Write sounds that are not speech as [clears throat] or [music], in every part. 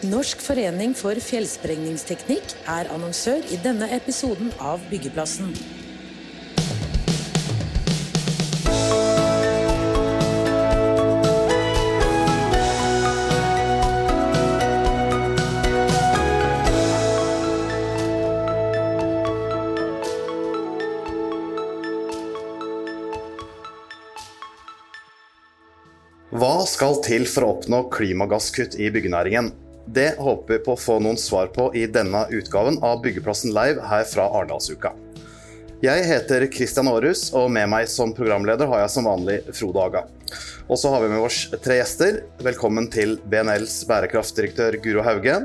Norsk forening for fjellsprengningsteknikk er annonsør i denne episoden av Byggeplassen. Hva skal til for å oppnå klimagasskutt i byggenæringen? Det håper vi på å få noen svar på i denne utgaven av Byggeplassen live her fra Arendalsuka. Jeg heter Kristian Aarhus, og med meg som programleder har jeg som vanlig Frode Aga. Og så har vi med oss tre gjester. Velkommen til BNLs bærekraftdirektør Guro Hauge,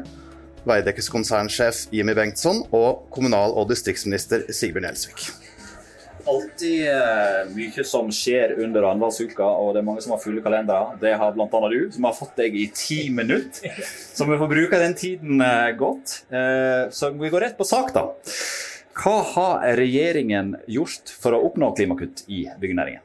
Veidekkes konsernsjef Jimmy Bengtsson og kommunal- og distriktsminister Sigbjørn Gjelsvik alltid eh, mye som skjer under Arendalsuka, og det er mange som har fulle kalendere. Det har bl.a. du, som har fått deg i ti minutter. Så vi får bruke den tiden eh, godt. Eh, så vi går rett på sak, da. Hva har regjeringen gjort for å oppnå klimakutt i byggenæringen?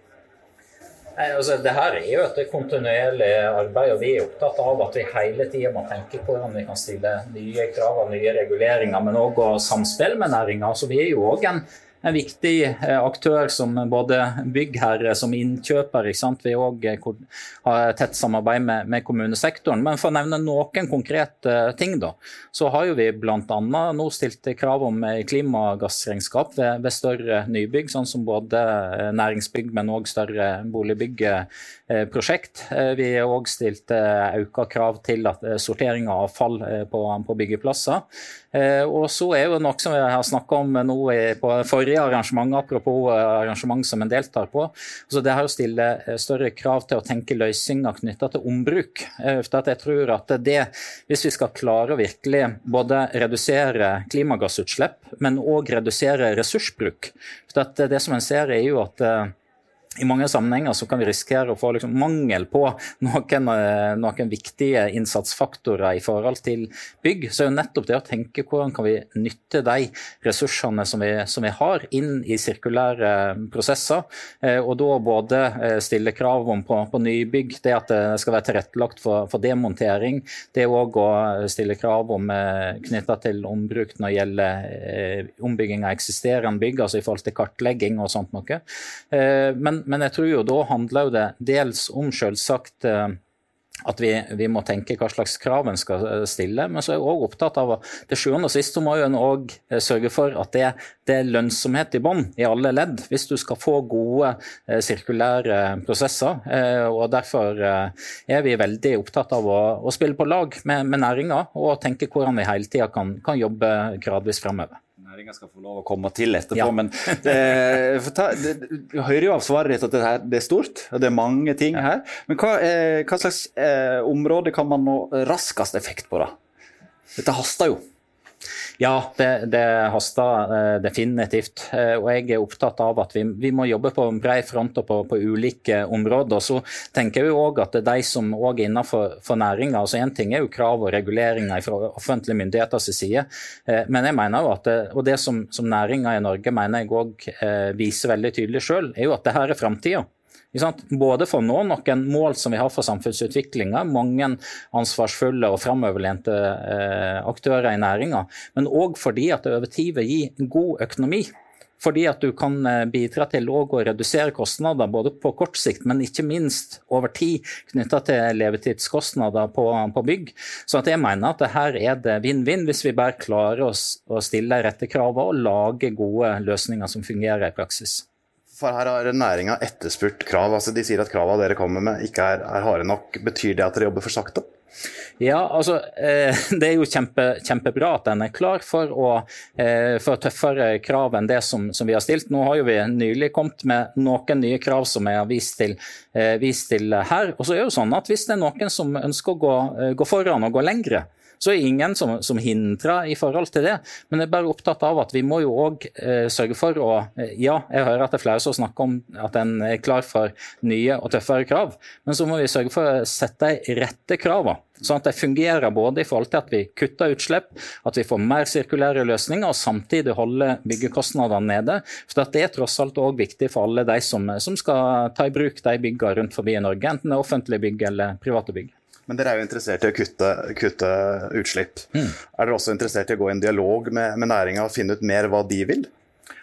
Altså, det her er jo et kontinuerlig arbeid, og vi er opptatt av at vi hele tida må tenke på hvordan vi kan stille nye krav og nye reguleringer, men òg samspill med næringa. Så vi er jo også en en viktig eh, aktør som både byggherre, som innkjøper. Vi òg eh, har tett samarbeid med, med, kommunesektoren. Men for å nevne noen konkrete ting, da, så har jo vi bl.a. nå stilt krav om eh, klimagassregnskap ved, ved, større nybygg, sånn som både næringsbygg, men òg større boligbyggeprosjekt. Vi har òg stilt økt krav til at sortering av avfall på, på byggeplasser. Og så er jo noe som vi har snakka om nå på forrige forrige arrangement, apropos eh, arrangement som en deltar på. Altså det her å stille eh, større krav til å tenke løsninger knytta til ombruk. Eh, for jeg tror at det, Hvis vi skal klare å virkelig både redusere klimagassutslipp, men òg redusere ressursbruk for Det som en ser er jo at i mange sammenhenger så kan vi risikere å få liksom mangel på noen, eh, noen, viktige innsatsfaktorer i forhold til bygg. Så er jo nettopp det å tenke hvordan kan vi nytte de ressursene som vi, som vi har, inn i sirkulære prosesser. Eh, og da både eh, stille krav om på, på nybygg, det at det skal være tilrettelagt for, for demontering. Det òg å stille krav om knytta til ombruk når det gjelder ombygging av eksisterende bygg, altså i forhold til kartlegging og sånt noe. Men men, jeg tror jo da handler det dels om selvsagt eh, at vi, vi, må tenke hva slags krav en skal eh, stille. Men så er jeg òg opptatt av at til sjuende og sist må en òg eh, sørge for at det, det er lønnsomhet i bånn i alle ledd, hvis du skal få gode sirkulære prosesser. Og Derfor er vi veldig opptatt av å, å spille på lag med, med næringa og tenke hvordan vi hele tida kan, kan jobbe gradvis fremover næringa skal få lov å komme til etterpå. Ja. Men [laughs] det, ta, det, du hører jo av svaret ditt at det, her, det, er stort, og det er mange ting ja. her. Men hva, eh, hva slags eh, område kan man nå raskest effekt på, da? Dette haster jo. Ja, det, det haster eh, definitivt. Eh, og jeg er opptatt av at vi, vi må jobbe på en bred front og på, på, ulike områder. Så tenker jeg òg at de som òg er innenfor for næringa altså Én ting er jo krav og reguleringer fra offentlige myndigheters side, eh, men jeg mener jo at og det som, som næringa i Norge mener jeg òg viser veldig tydelig sjøl, er jo at det her er framtida. Både for å nå noen mål som vi har for samfunnsutviklinga, mange ansvarsfulle og framoverlente eh, aktører i næringa, men òg fordi at det over tid vil gi god økonomi. Fordi at du kan eh, bidra til å redusere kostnader både på kort sikt, men ikke minst over tid knytta til levetidskostnader på, på, bygg. Så jeg mener at her er det vinn-vinn hvis vi bare klarer å, å stille rette krav og lage gode løsninger som fungerer i praksis. For her har næringa etterspurt krav. altså De sier at kravene dere kommer med ikke er, er harde nok. Betyr det at dere jobber for sakte? Ja, altså eh, [laughs] Det er jo kjempe, kjempebra at en er klar for, å, eh, for tøffere krav enn det som, som, vi har stilt. Nå har jo vi nylig kommet med noen nye krav som jeg har vist til, eh, vist til her. Og så er det jo sånn at Hvis det er noen som ønsker å gå, gå foran og gå lengre, så er ingen som, som, hindrer i forhold til det. Men jeg er bare opptatt av at vi må jo òg eh, sørge for å eh, Ja, jeg hører at det er flere som snakker om at en er klar for nye og tøffere krav, men så må vi sørge for å sette de rette kravene. Sånn at det fungerer både i forhold til at vi kutter utslipp, at vi får mer sirkulære løsninger, og samtidig holde byggekostnadene nede. For Det er tross alt òg viktig for alle de som, som, skal ta i bruk de byggene rundt forbi i Norge, enten det er offentlige bygg eller private bygg. Men dere er jo interessert i å kutte, kutte utslipp. Mm. Er dere også interessert i å gå i en dialog med, med næringa og finne ut mer hva de vil?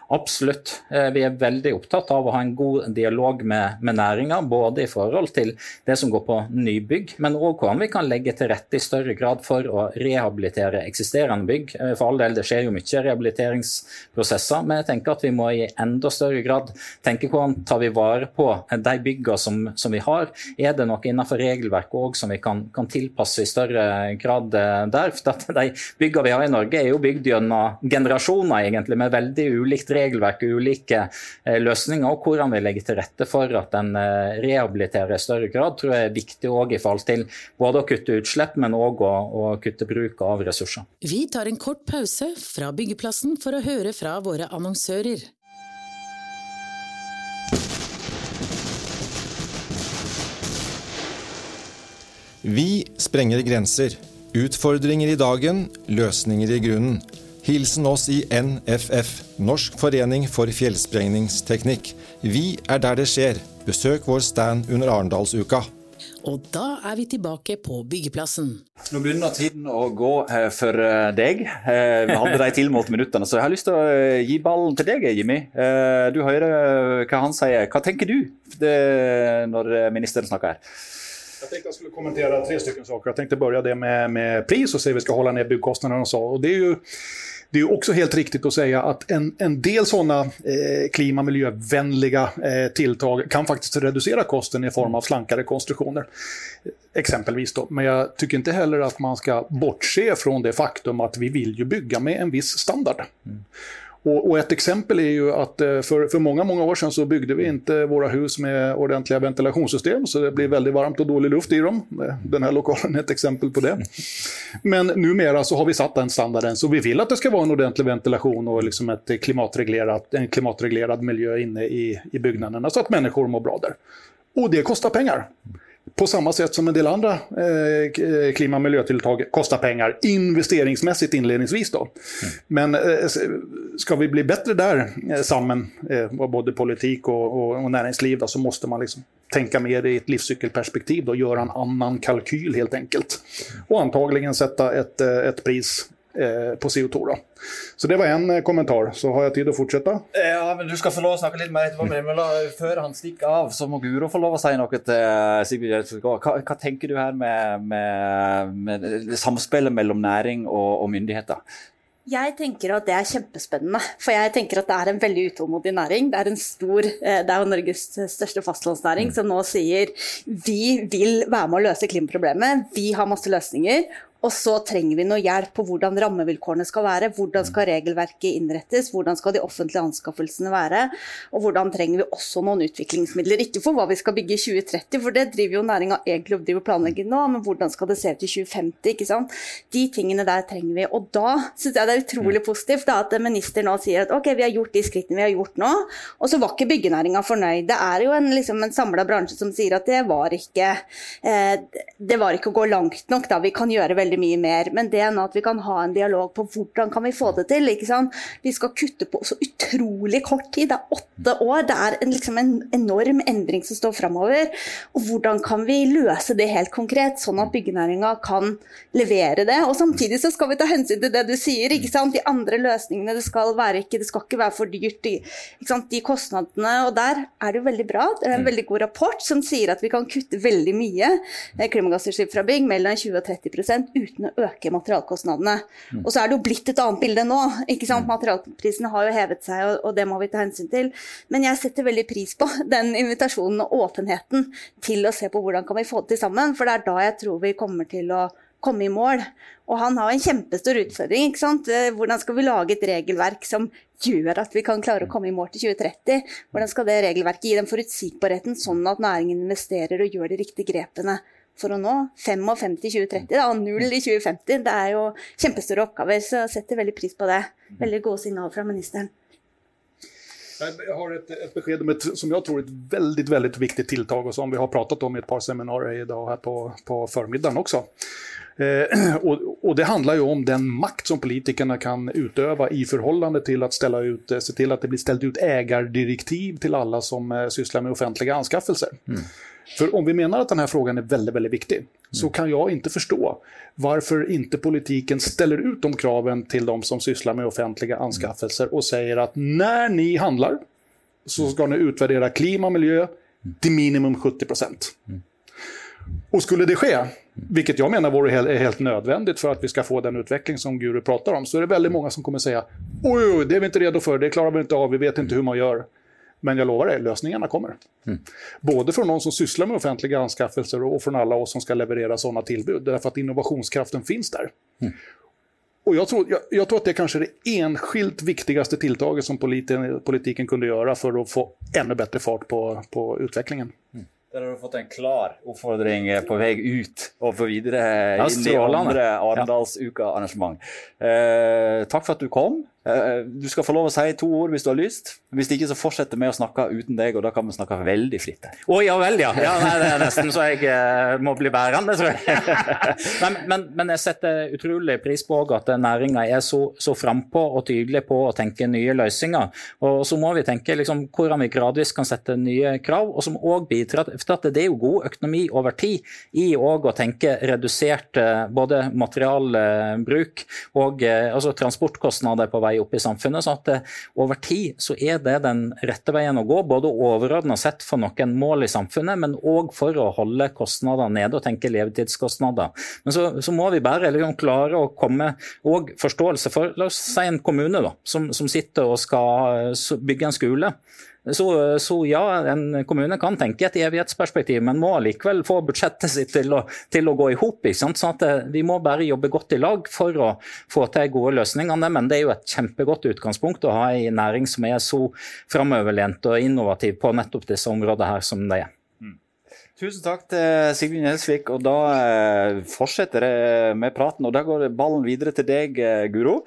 Absolutt. Eh, vi er veldig opptatt av å ha en god dialog med, med næringa, både i forhold til det som går på nybygg, men òg hvordan vi kan legge til rette i større grad for å rehabilitere eksisterende bygg. Eh, for all del, det skjer jo mye rehabiliteringsprosesser, men jeg tenker at vi må i enda større grad tenke hvordan tar vi vare på de byggene som, som vi har. Er det noe innenfor regelverket òg som vi kan, kan, tilpasse i større grad eh, der? For de byggene vi har i Norge er jo bygd gjennom generasjoner, egentlig, med veldig ulikt regelverk og ulike eh, løsninger, og hvordan vi legger til rette for at en eh, rehabiliterer i større grad, tror jeg er viktig òg i forhold til både å kutte utslipp, men òg å, å kutte bruk av ressurser. Vi tar en kort pause fra byggeplassen for å høre fra våre annonsører. Vi sprenger grenser. Utfordringer i dagen, løsninger i grunnen. Hilsen oss i NFF, Norsk forening for fjellsprengningsteknikk. Vi er der det skjer. Besøk vår stand under Arendalsuka. Og da er vi tilbake på byggeplassen. Nå begynner tiden å gå eh, for eh, deg. Eh, vi hadde de tilmålte minuttene, så jeg har lyst til å gi ballen til deg, Jimmy. Du hører hva han sier. Hva tenker du når ministeren snakker her? Jeg tenkte jeg skulle kommentere tre stykker saker. Jeg tenkte begynne det med, med pris og se om vi skal holde ned byggkostnadene. Det er jo det är också helt riktigt att säga att en, en del sådana eh, klima och miljövänliga eh, tilltag kan faktiskt reducera kosten i form av slankare konstruktioner. Exempelvis då. Men jag tycker inte heller att man ska bortse från det faktum att vi vill ju bygga med en viss standard. Mm. Och, och, ett exempel är ju att eh, för, för många, många år sedan så byggde vi inte våra hus med ordentliga ventilationssystem, så det blir väldigt varmt och dålig luft i dem. Eh, den här lokalen är ett exempel på det. Men numera så har vi satt den standarden, så vi vill att det ska vara en ordentlig ventilation och liksom ett klimatreglerat, en klimatreglerad miljö inne i, i byggnaderna, så att människor mår bra där. Och det kostar pengar. På samma sätt som en del andra eh, klima och miljötilltag kostar pengar investeringsmässigt inledningsvis. Då. Mm. Men eh, ska vi bli bättre där eh, sammen, eh, både politik och, och, och näringsliv, då, så måste man liksom tänka mer i ett livscykelperspektiv, och göra en annan kalkyl helt enkelt. Och antagligen sätta ett, eh, ett pris Eh, på CO2. Da. Så det var en eh, kommentar. Så har jeg tid å fortsette? Ja, men Du skal få lov å snakke litt mer etterpå, men la, før han stikker av, så må Guro få lov å si noe til Sigurd Gjelsvik. hva, hva tenker du her med, med, med samspillet mellom næring og, og myndigheter? Jeg tenker at det er kjempespennende. For jeg tenker at det er en veldig utålmodig næring. Det er en stor, det er jo Norges største fastlandsnæring mm. som nå sier vi vil være med å løse klimaproblemet. Vi har masse løsninger. Og så trenger vi noe hjelp på hvordan rammevilkårene skal være. Hvordan skal regelverket innrettes, hvordan skal de offentlige anskaffelsene være. Og hvordan trenger vi også noen utviklingsmidler. Ikke for hva vi skal bygge i 2030, for det driver jo næringa egentlig og planlegger nå, men hvordan skal det se ut i 2050? ikke sant? De tingene der trenger vi. Og da syns jeg det er utrolig positivt da, at ministeren nå sier at ok, vi har gjort de skrittene vi har gjort nå, og så var ikke byggenæringa fornøyd. Det er jo en, liksom, en samla bransje som sier at det var ikke eh, det var ikke å gå langt nok. da, Vi kan gjøre veldig veldig mye mer. Men det er at vi kan ha en dialog på hvordan kan vi få det til. ikke sant? Vi skal kutte på så utrolig kort tid. Det er åtte år. Det er en, liksom en enorm endring som står framover. Og hvordan kan vi løse det helt konkret, sånn at byggenæringa kan levere det. Og samtidig så skal vi ta hensyn til det du sier. ikke sant? De andre løsningene det skal være ikke, det skal ikke være for dyrt. ikke sant? De kostnadene. Og der er det jo veldig bra. Det er en veldig god rapport som sier at vi kan kutte veldig mye klimagassutslipp fra bygg, mellom 20 og 30 uten å øke materialkostnadene. Mm. Og så er det jo blitt et annet bilde nå. ikke sant? Mm. Materialprisene har jo hevet seg, og, og, det må vi ta hensyn til. Men jeg setter veldig pris på [laughs] den invitasjonen og åpenheten til å se på hvordan kan vi få det til sammen. For det er da jeg tror vi kommer til å komme i mål. Og han har en kjempestor utfordring. ikke sant? Eh, hvordan skal vi lage et regelverk som gjør at vi kan klare å komme i mål til 2030? Hvordan skal det regelverket gi den forutsigbarheten, sånn at næringen investerer og gjør de riktige grepene? For å nå 55 i 2030 da, og null i 2050. Det er jo kjempestore oppgaver, så jeg setter veldig pris på det. Veldig gode signaler fra ministeren. Jeg har et, et beskjed om et, som jeg tror er et veldig, veldig viktig tiltak, og som vi har pratet om i et par seminarer i dag her på, på formiddagen også. Eh, [clears throat] og, og, det handler jo om den makt som politikerne kan utøve i forhold til å ut, se til at det blir stelt ut eierdirektiv til alle som eh, sysler med offentlige anskaffelser. Mm. För om vi menar att den här frågan är väldigt, väldigt viktig, så kan jag inte förstå varför inte politiken ställer ut de kraven till de som sysslar med offentliga anskaffelser och säger att när ni handlar så ska ni utvärdera klima och miljö till minimum 70 procent. Och skulle det ske, vilket jag menar vore helt, är helt nödvändigt för att vi ska få den utveckling som Guru pratar om, så är det väldigt många som kommer säga oj, oj, det är vi inte redo för, det klarar vi inte av, vi vet inte hur man gör. Men jag lovar dig, lösningarna kommer. Både från någon som sysslar med offentliga anskaffelser och från alla oss som ska leverera sådana tillbud. Därför att innovationskraften finns där. Och jag tror, jag, jag tror att det kanske är det enskilt viktigaste tilltaget som politi- politiken kunde göra för att få ännu bättre fart på, på utvecklingen. Der har du fått en klar oppfordring på vei ut og for videre inn i andre Arendalsuka-arrangement. Eh, takk for at du kom. Eh, du skal få lov å si to ord hvis du har lyst. Hvis ikke så fortsetter vi å snakke uten deg, og da kan vi snakke veldig flitt. Å Å ja vel, ja. ja nei, det er nesten så jeg eh, må bli værende, tror jeg. [laughs] men, men, men jeg setter utrolig pris på at næringa er så, så frampå og tydelig på å tenke nye løsninger. Og så må vi tenke liksom, hvordan vi gradvis kan sette nye krav, og som òg bidrar til at det er jo god økonomi over tid i å tenke redusert eh, både materialbruk og eh, altså transportkostnader på vei opp i samfunnet. så at eh, over tid så er det den rette veien å gå, både overordnet sett for noen mål i samfunnet, men òg for å holde kostnader nede og tenke levetidskostnader. Men så, så må vi bare liksom klare å komme og forståelse for la oss si en kommune da, som, som sitter og skal eh, bygge en skole. Så, så, ja, en kommune kan tenke et evighetsperspektiv, men må likevel få budsjettet sitt til å, til å gå i hop. Sånn eh, vi må bare jobbe godt i lag for å få til gode løsninger. Men det er jo et kjempegodt utgangspunkt å ha en næring som er så framoverlent og innovativ på nettopp disse områdene her som det er. Tusen takk til Sigvind Gjelsvik. Og da eh, fortsetter jeg med praten. Og da går ballen videre til deg, eh, Guro.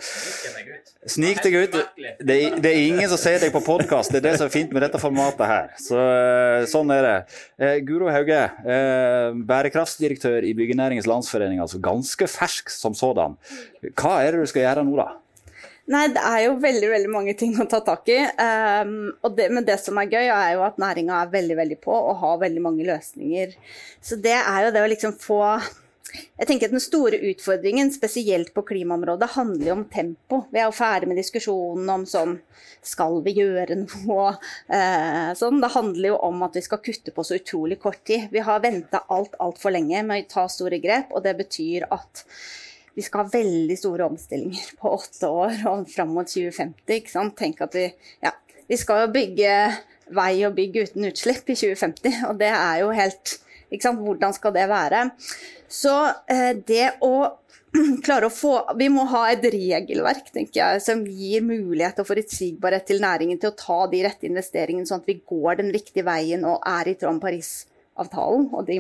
Snik deg ut. Det det er ingen som ser deg på podkast. Det er det som er fint med dette formatet her. Så, eh, sånn er det. Eh, Guro Hauge, eh, bærekraftsdirektør i Byggenæringens Landsforening, altså ganske fersk som sådan. Hva er det du skal gjøre nå, da? Nei, det er jo veldig veldig mange ting å ta tak i. Um, det, men det som er gøy, er jo at næringa er veldig veldig på og har veldig mange løsninger. Så det er jo det å liksom få jeg tenker at Den store utfordringen, spesielt på klimaområdet, handler jo om tempo. Vi er jo ferdig med diskusjonen om sånn Skal vi gjøre noe? Eh, sånn. Det handler jo om at vi skal kutte på så utrolig kort tid. Vi har venta alt altfor lenge med å ta store grep, og det betyr at vi skal ha veldig store omstillinger på åtte år og fram mot 2050. ikke sant? Tenk at vi, ja, vi skal jo bygge vei og bygg uten utslipp i 2050, og det er jo helt ikke sant? Hvordan skal det være? Så eh, det å [clears throat] klare å få Vi må ha et regelverk tenker jeg, som gir mulighet og forutsigbarhet til næringen til å ta de rette investeringene, sånn at vi går den riktige veien og er i tråd med Parisavtalen og de,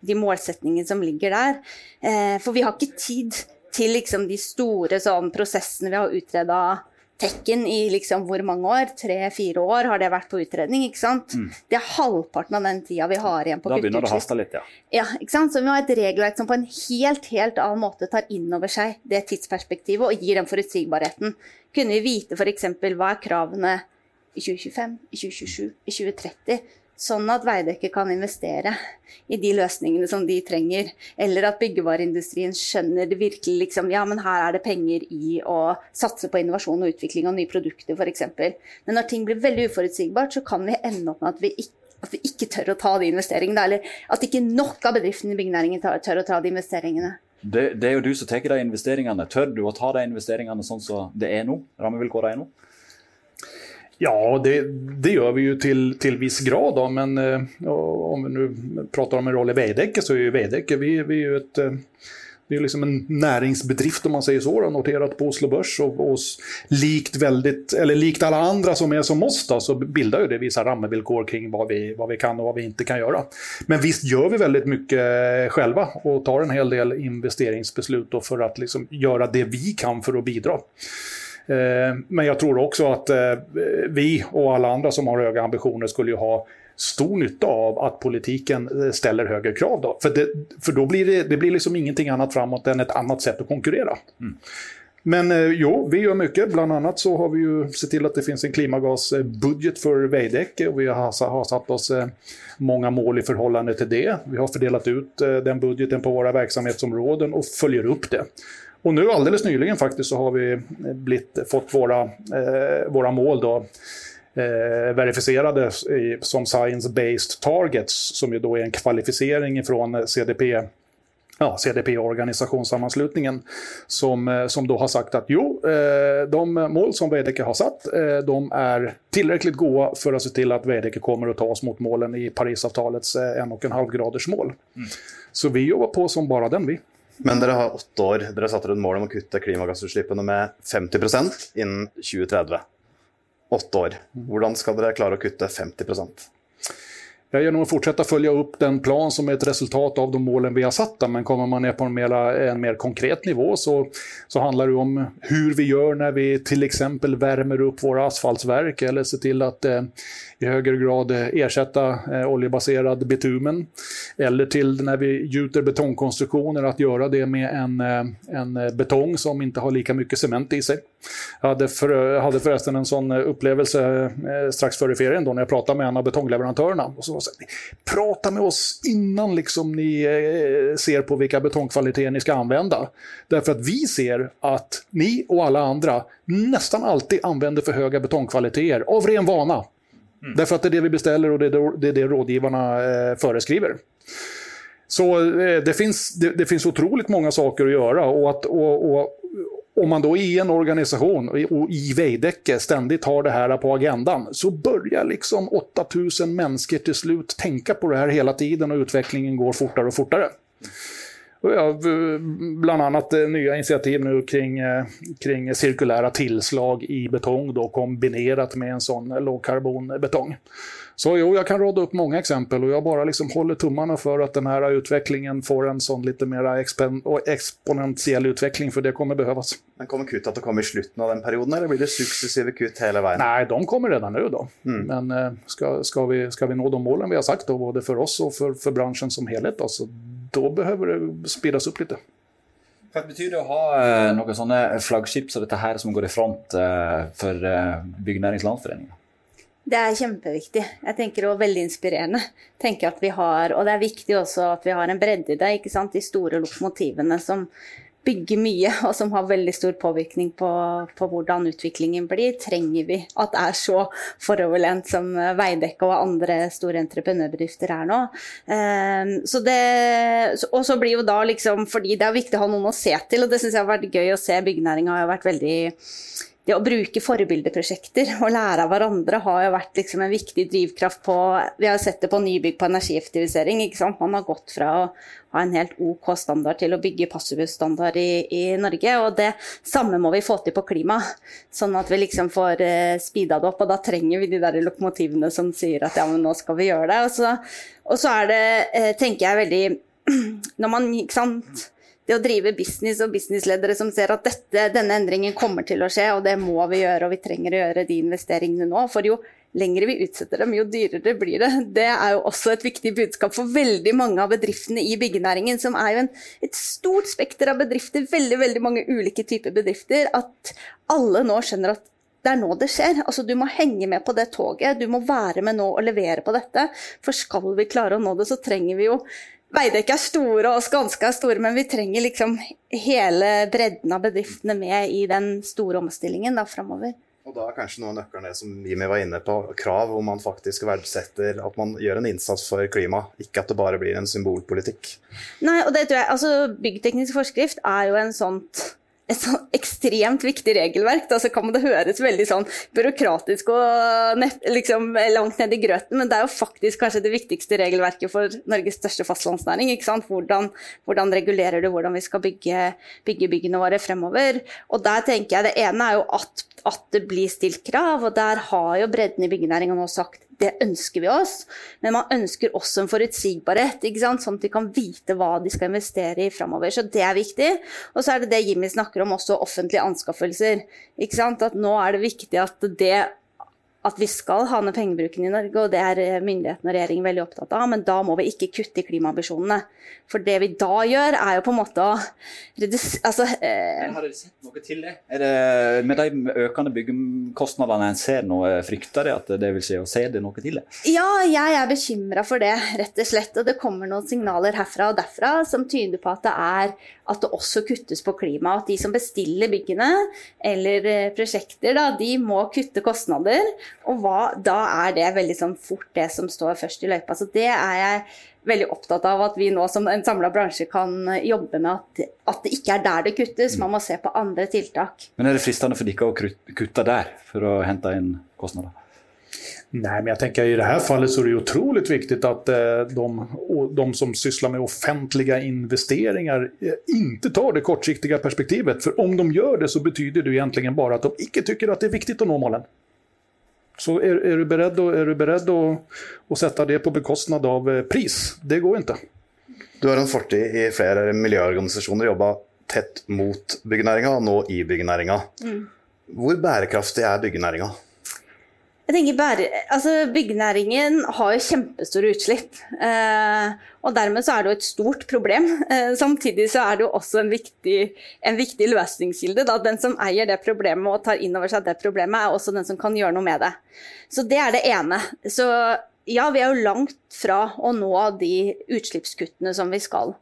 de målsetningene som ligger der. Eh, for vi har ikke tid til liksom, de store sånn, prosessene vi har utreda Tekken i liksom, hvor mange år? Tre-fire år har det vært på utredning. ikke sant? Det er halvparten av den tida vi har igjen på Da begynner det å haste litt, ja. Ja, ikke sant? Så vi må ha et regelverk som på en helt helt annen måte tar inn over seg det tidsperspektivet og gir den forutsigbarheten. Kunne vi vite f.eks. hva er kravene i 2025, i 2027, i 2030? Sånn at Veidekke kan investere i de løsningene som de trenger. Eller at byggevareindustrien skjønner det virkelig liksom, ja, men her er det penger i å satse på innovasjon og utvikling av nye produkter f.eks. Men når ting blir veldig uforutsigbart, så kan vi ende opp med at vi ikke at vi ikke tør å ta de investeringene, eller at ikke nok av bedriftene i byggenæringen tør, å ta de investeringene. Det, det er jo du som tar de investeringene. Tør du å ta de investeringene sånn som det er nå? Rammevilkårene er nå? Ja, det, det gör vi ju till, till viss grad. Då, men eh, om vi nu pratar om en roll i Veidekke så är ju Veidekke vi, vi är ett, eh, det är liksom en näringsbedrift om man säger så, då, noterat på Oslo Börs. Och, och likt, väldigt, eller likt alla andra som är som oss då, så bildar ju det vissa ramvillkor kring vad vi, vad vi kan och vad vi inte kan göra. Men visst gör vi väldigt mycket själva och tar en hel del investeringsbeslut för att liksom göra det vi kan för att bidra. Eh, Men jag tror också att eh, vi och alla andra som har höga ambitioner skulle ju ha stor nytta av att politiken eh, ställer högre krav. Då. För, det, för då blir det, det blir liksom ingenting annat framåt än ett annat sätt att konkurrera. Men eh, jo, vi gjør mye. Bland annat så har vi ju sett till att det finns en klimagasbudget for Veidekke. vi har, har satt oss många mål i förhållande til det. Vi har fordelat ut den budgeten på våre verksamhetsområden og følger opp det. Og nå, alldeles nyligen faktisk, så har vi blitt, fått våre, eh, våra mål då, eh, verifierade som science-based targets, som ju då är en kvalificering från CDP ja, CDP-organisationssammanslutningen som, eh, som då har sagt att jo, eh, de mål som Veidekke har satt, eh, de är tillräckligt gode for å se til at Veidekke kommer å ta oss mot målen i Parisavtalets 1,5 graders mål. Mm. Så vi jobber på som bare den, vi. Men dere har åtte år. Dere satte et mål om å kutte klimagassutslippene med 50% innen 2030. Åtte år. Hvordan skal dere klare å kutte 50 Ja, genom att fortsätta följa upp den plan som är ett resultat av de målen vi har satt. Men kommer man ner på en mer, en mer konkret nivå så, så handlar det om hur vi gör när vi till exempel värmer upp våra asfaltverk eller ser till att eh, i högre grad ersätta eh, oljebaserad bitumen. Eller till när vi gjuter betongkonstruktioner, att göra det med en, eh, en betong som inte har lika mycket cement i sig. Jag hade, för, hade förresten en sån upplevelse eh, strax före ferien då när jag pratade med en av betongleverantörerna. Och så, så, Prata med oss innan liksom ni eh, ser på vilka betongkvaliteter ni ska använda. Därför att vi ser att ni och alla andra nästan alltid använder för höga betongkvaliteter av ren vana. Mm. Därför att det är det vi beställer och det är det, det, det rådgivarna eh, föreskriver. Så eh, det, finns, det, det, finns otroligt många saker att göra. Och, att, och, och om man då i en organisation och i Veidekke ständigt har det här på agendan så börjar liksom 8000 människor till slut tänka på det här hela tiden och utvecklingen går fortare och fortare. Ja, bland annat eh, nya initiativ nu kring, eh, kring cirkulära tillslag i betong då, kombinerat med en sån lågkarbonbetong. Så jo, jag kan rada upp många exempel och jag bara liksom håller tummarna för att den här utvecklingen får en sån lite mer exponentiell utveckling, för det kommer behövas. Men kommer kuttet att komma i slutet av den perioden, eller blir det successiva kutt hela vägen? Nej, de kommer redan nu då. Mm. Men eh, ska, ska, vi, ska vi nå de målen vi har sagt, då, både för oss och för, för branschen som helhet, då, så då behöver det speedas upp lite. Hva betyr det å ha eh, noen sånne flaggskip som dette her som går i front eh, for eh, Byggenærings Landsforening? Det er kjempeviktig. Jeg tenker også veldig inspirerende. Tenker at vi har, Og det er viktig også at vi har en bredde i det. ikke sant? De store lokomotivene som bygger mye, og som har veldig stor påvirkning på, på hvordan utviklingen blir, trenger vi at det er så foroverlent som Veidekke og andre store entreprenørbedrifter er nå. Um, så det, og så blir jo da liksom, fordi det er viktig å ha noen å se til, og det syns jeg har vært gøy å se. Byggenæringa har vært veldig det å bruke forbildeprosjekter og lære av hverandre har jo vært liksom en viktig drivkraft på Vi har sett det på nybygg på energieffektivisering. ikke sant? Man har gått fra å ha en helt OK standard til å bygge passivhusstandard i, i Norge. Og det samme må vi få til på klima, sånn at vi liksom får eh, speeda det opp. Og da trenger vi de der lokomotivene som sier at ja, men nå skal vi gjøre det. Og så, og så er det, eh, tenker jeg veldig [clears throat] Når man, ikke sant det å drive business og businessledere som ser at dette, denne endringen kommer til å skje, og det må vi gjøre, og vi trenger å gjøre de investeringene nå. For jo lengre vi utsetter dem, jo dyrere blir det. Det er jo også et viktig budskap for veldig mange av bedriftene i byggenæringen, som er jo en, et stort spekter av bedrifter, veldig, veldig mange ulike typer bedrifter, at alle nå skjønner at det er nå det skjer. Altså, du må henge med på det toget. Du må være med nå og levere på dette. For skal vi klare å nå det, så trenger vi jo Veidekke er store og Skanska er store, men vi trenger liksom hele bredden av bedriftene med i den store omstillingen da framover. Og da er kanskje noe av nøkkelen som Jimmy var inne på, krav hvor man faktisk verdsetter at man gjør en innsats for klima, ikke at det bare blir en symbolpolitikk. Nei, og det tror jeg, altså Byggteknisk forskrift er jo en sånt et sånn ekstremt viktig regelverk. Da, så kan det høres veldig sånn byråkratisk og nett, liksom, langt ned i grøten, men det er jo faktisk kanskje det viktigste regelverket for Norges største fastlandsnæring. Hvordan, hvordan, regulerer du hvordan vi skal bygge, bygge byggene våre fremover? Og der tenker jeg Det ene er jo at, at det blir stilt krav, og der har jo bredden i byggenæringa nå sagt det ønsker vi oss, men man ønsker også en forutsigbarhet, sånn at de kan vite hva de skal investere i framover. Så det er viktig. Og så er det det Jimmy snakker om, også offentlige anskaffelser. At nå er det viktig at det at vi skal ha ned pengebruken i Norge, og det er eh, myndighetene og regjeringen veldig opptatt av, men da må vi ikke kutte i klimaambisjonene. For det vi da gjør, er jo på en måte å redusere altså, eh... Har dere sett noe til det? Det med de økende byggekostnadene en ser nå, frykter dere at det vil si å se det noe til det? Ja, jeg er bekymra for det, rett og slett. Og det kommer noen signaler herfra og derfra som tyder på at det er at det også kuttes på klima. At de som bestiller byggene eller eh, prosjekter, da, de må kutte kostnader. Og hva, da er det veldig sånn fort det som står først i løypa. Så det er jeg veldig opptatt av at vi nå som en samla bransje kan jobbe med at, at, det ikke er der det kuttes. Man må se på andre tiltak. Men er det fristende for dere å kutte der for å hente inn kostnader? Nej, men jag tänker i det här fallet så är det otroligt viktigt att eh, de, de, som sysslar med offentliga investeringar eh, inte tar det kortsiktiga perspektivet. För om de gör det så betyder det egentligen bara att de inte tycker att det är viktigt att nå målen. Så är, är du beredd, och, är du beredd att, att sätta det på bekostnad av eh, pris? Det går inte. Du har en fortid i flere miljøorganisasjoner, jobba tett mot byggenæringa og nå i byggenæringa. Mm. Hvor bærekraftig er byggenæringa? Jeg tenker bare, altså Byggenæringen har jo kjempestore utslipp. Eh, og Dermed så er det jo et stort problem. Eh, samtidig så er det jo også en viktig, en viktig løsningskilde. Da. Den som eier det problemet og tar inn over seg det problemet, er også den som kan gjøre noe med det. Så det er det ene. Så ja, vi er jo langt fra å nå de utslippskuttene som vi skal.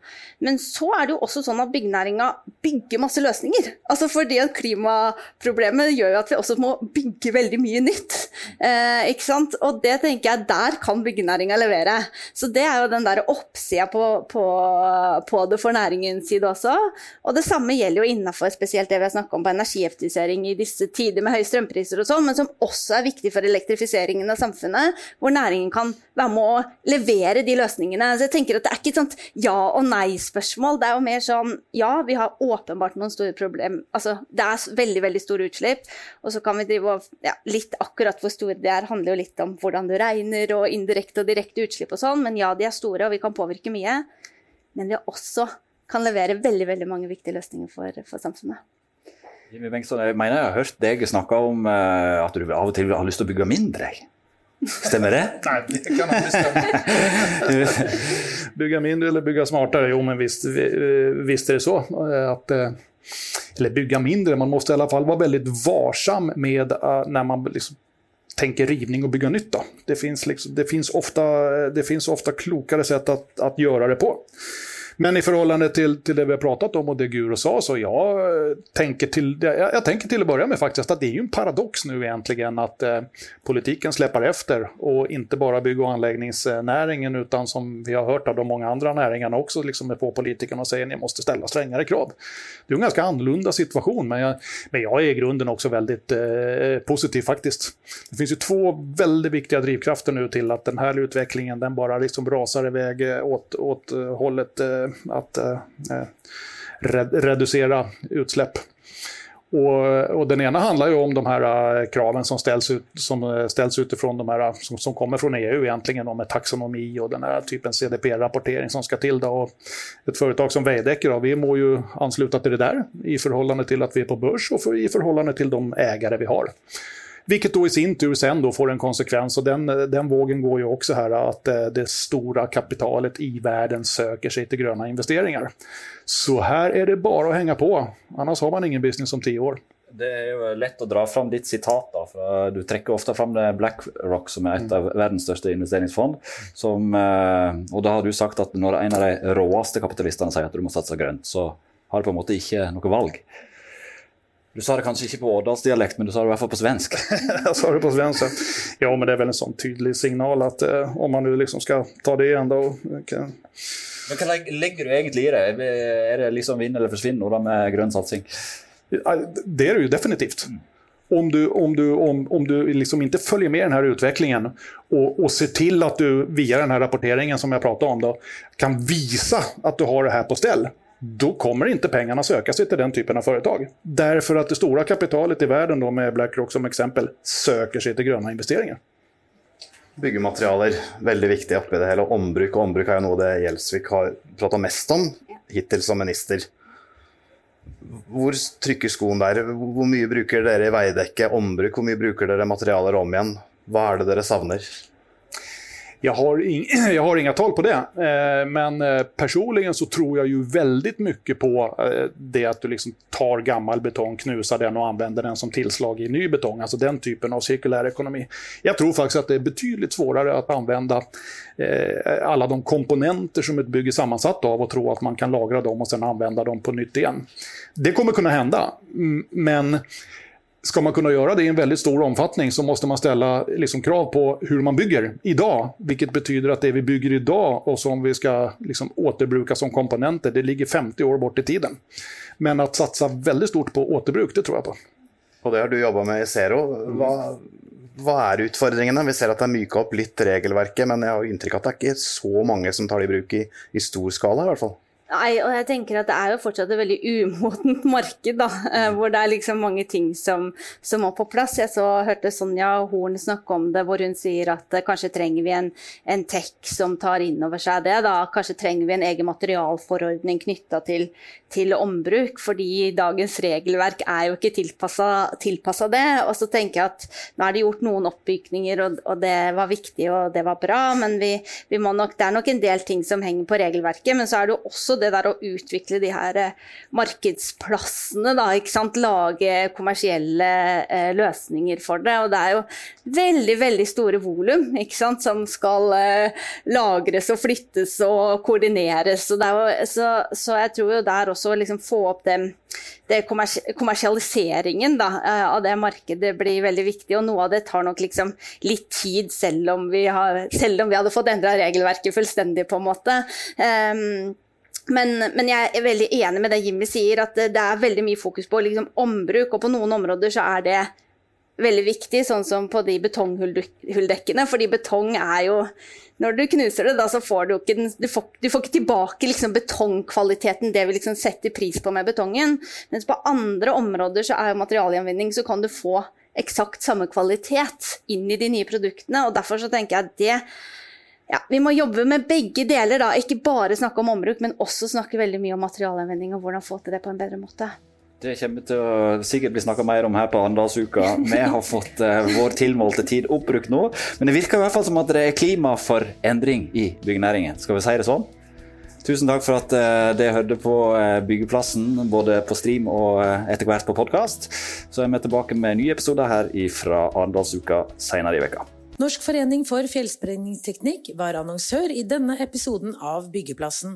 Men så er det jo også sånn at byggenæringa bygger masse løsninger. Altså fordi at Klimaproblemet gjør jo at vi også må bygge veldig mye nytt. Eh, ikke sant? Og det tenker jeg, der kan byggenæringa levere. Så det er jo den der oppsida på, på, på, det for næringens side også. Og det samme gjelder jo innenfor spesielt det vi har snakka om på energieffektivisering i disse tider med høye strømpriser og sånn, men som også er viktig for elektrifiseringen av samfunnet, hvor næringen kan være med å levere de løsningene. Så jeg tenker at Det er ikke et sånt ja- og nei-spørsmål. Det er jo mer sånn ja, vi har åpenbart noen store problemer. Altså, det er veldig veldig store utslipp. Og så kan vi drive og ja, Litt akkurat hvor store de er, handler jo litt om hvordan du regner, og indirekte og direkte utslipp og sånn. Men ja, de er store, og vi kan påvirke mye. Men vi også kan levere veldig veldig mange viktige løsninger for, for samfunnet. Jimmy Bengtsson, jeg mener jeg har hørt deg snakke om uh, at du av og til har lyst til å bygge mindre. Stemmer det? Nej, det kan aldrig stämma. [laughs] bygga mindre eller bygga smartare? Jo, men visst, visst är det så. Att, eh, eller bygga mindre, man måste i alla fall vara väldigt varsam med uh, när man liksom tänker rivning och bygga nytt. Då. Det, finns liksom, det, finns ofta, det finns ofta klokare sätt att, att göra det på. Men i förhållande till, till det vi har pratat om och det Guro sa, så jag tänker, till, jag, jag, tänker till att börja med faktiskt att det är ju en paradox nu egentligen att eh, politiken släpar efter och inte bara bygg och anläggningsnäringen utan som vi har hört av de många andra näringarna också liksom är på och säger at ni måste ställa strängare krav. Det är en ganska annorlunda situation, men jag, men jag är i grunden också väldigt eh, positiv faktiskt. Det finns ju två väldigt viktiga drivkrafter nu till att den här utvecklingen den bara liksom rasar iväg eh, åt, åt eh, hållet eh, att eh, eh reducera utsläpp. Och, och, den ena handlar ju om de här eh, kraven som ställs, ut, som eh, ställs utifrån de här som, som kommer från EU egentligen med taxonomi och den här typen CDP-rapportering som ska till. Då. Och ett företag som Veidekke, vi må ju ansluta till det där i förhållande till att vi är på börs och för, i förhållande till de ägare vi har. Vilket då i sin tur sen då får en konsekvens och den, den vågen går ju också här att eh, det stora kapitalet i världen söker sig till gröna investeringar. Så här är det bara att hänga på, annars har man ingen business om tio år. Det er jo lett å dra fram ditt sitat. da, for Du trekker ofte fram BlackRock, som er et av verdens største investeringsfond. Som, eh, og da har du sagt at når en av de råeste kapitalistene sier at du må satse grønt, så har du på en måte ikke noe valg. Du sa det kanskje ikke på årdalsdialekt, men du sa det i hvert fall på svensk. [laughs] jeg sa det på svensk. Ja, men det er vel en sånn tydelig signal at eh, om man nu liksom skal ta det igjen, da okay. Men Hva legger du egentlig i det? Er det liksom vinn eller forsvinn da med grønn satsing? Det er det jo definitivt. Om du, om du, om, om du liksom ikke følger med i denne utviklingen og, og ser til at du via denne rapporteringen som jeg pratet om, da, kan vise at du har det her på stell, då kommer inte pengarna söka sig till den typen av företag. Därför att det stora kapitalet i världen, då med Blackrock som exempel, söker sig till gröna investeringar. Byggematerialer, veldig viktig oppi det hele. Ombruk og ombruk er jo noe det Gjelsvik har prata mest om hittil som minister. Hvor trykker skoen der? Hvor mye bruker dere i Veidekke ombruk? Hvor mye bruker dere materialer om igjen? Hva er det dere savner? Jag har, ing, [clears throat] jag har inga tal på det, eh, men eh, personligen så tror jag ju väldigt mycket på eh, det att du liksom tar gammal betong, knusar den och använder den som tillslag i ny betong, alltså den typen av cirkulär ekonomi. Jag tror faktiskt att det är betydligt svårare att använda alla de komponenter som ett bygge är sammansatt av och tro att man kan lagra dem och sen använda dem på nytt igen. Det kommer kunna hända, men Ska man kunna göra det i en väldigt stor omfattning så måste man ställa liksom krav på hur man bygger idag. Vilket betyder att det vi bygger idag och som vi ska liksom återbruka som komponenter, det ligger 50 år bort i tiden. Men att satsa väldigt stort på återbruk, det tror jag på. Og det har du jobba med i Zero. Hva, hva, er utfordringene? Vi ser at det er myka opp litt regelverket, men jeg har inntrykk av at det er ikke så mange som tar det i bruk i, i stor skala, i hvert fall. Nei, og jeg tenker at det er jo fortsatt et veldig umodent [laughs] marked, da. Eh, mm. Hvor det er liksom mange ting som, som, må på plass. Jeg så hørte Sonja Horn snakke om det, hvor hun sier at uh, kanskje trenger vi en, en tech som tar inn over seg det. da. Kanskje trenger vi en egen materialforordning knytta til, til, ombruk. Fordi dagens regelverk er jo ikke tilpassa det. Og så tenker jeg at nå er det gjort noen oppbygninger, og, og det var viktig og det var bra. Men vi, vi nok, det er nok en del ting som henger på regelverket. Men så er det jo også det der å utvikle de her eh, markedsplassene, da, ikke sant. Lage kommersielle eh, løsninger for det. Og det er jo veldig, veldig store volum som skal eh, lagres og flyttes og koordineres. Og jo, så, så, jeg tror jo der også liksom få opp det, det kommersialiseringen da, eh, av det markedet blir veldig viktig. Og noe av det tar nok liksom litt tid, selv om vi, har, selv om vi hadde fått endra regelverket fullstendig, på en måte. Um, men, men, jeg er veldig enig med det Jimmy sier, at det er veldig mye fokus på liksom, ombruk. Og på noen områder så er det veldig viktig, sånn som på de betonghulldekkene. Fordi betong er jo Når du knuser det, da så får du ikke, du får, du får ikke tilbake liksom, betongkvaliteten, det vi liksom setter pris på med betongen. Mens på andre områder så er jo materialgjenvinning, så kan du få eksakt samme kvalitet inn i de nye produktene. Og derfor så tenker jeg at det ja, vi må jobbe med begge deler, da. Ikke bare snakke om ombruk, men også snakke veldig mye om materialanvending og hvordan få til det på en bedre måte. Det kommer til å sikkert bli snakka mer om her på Arendalsuka. Vi har fått uh, vår tilmålte tid oppbrukt nå, men det virker i hvert fall som at det er klima for endring i byggenæringen. Skal vi si det sånn? Tusen takk for at uh, dere hørte på uh, Byggeplassen, både på stream og etter hvert på podkast. Så er vi tilbake med nye episoder her fra Arendalsuka senere i veka. Norsk forening for fjellsprengningsteknikk var annonsør i denne episoden av Byggeplassen.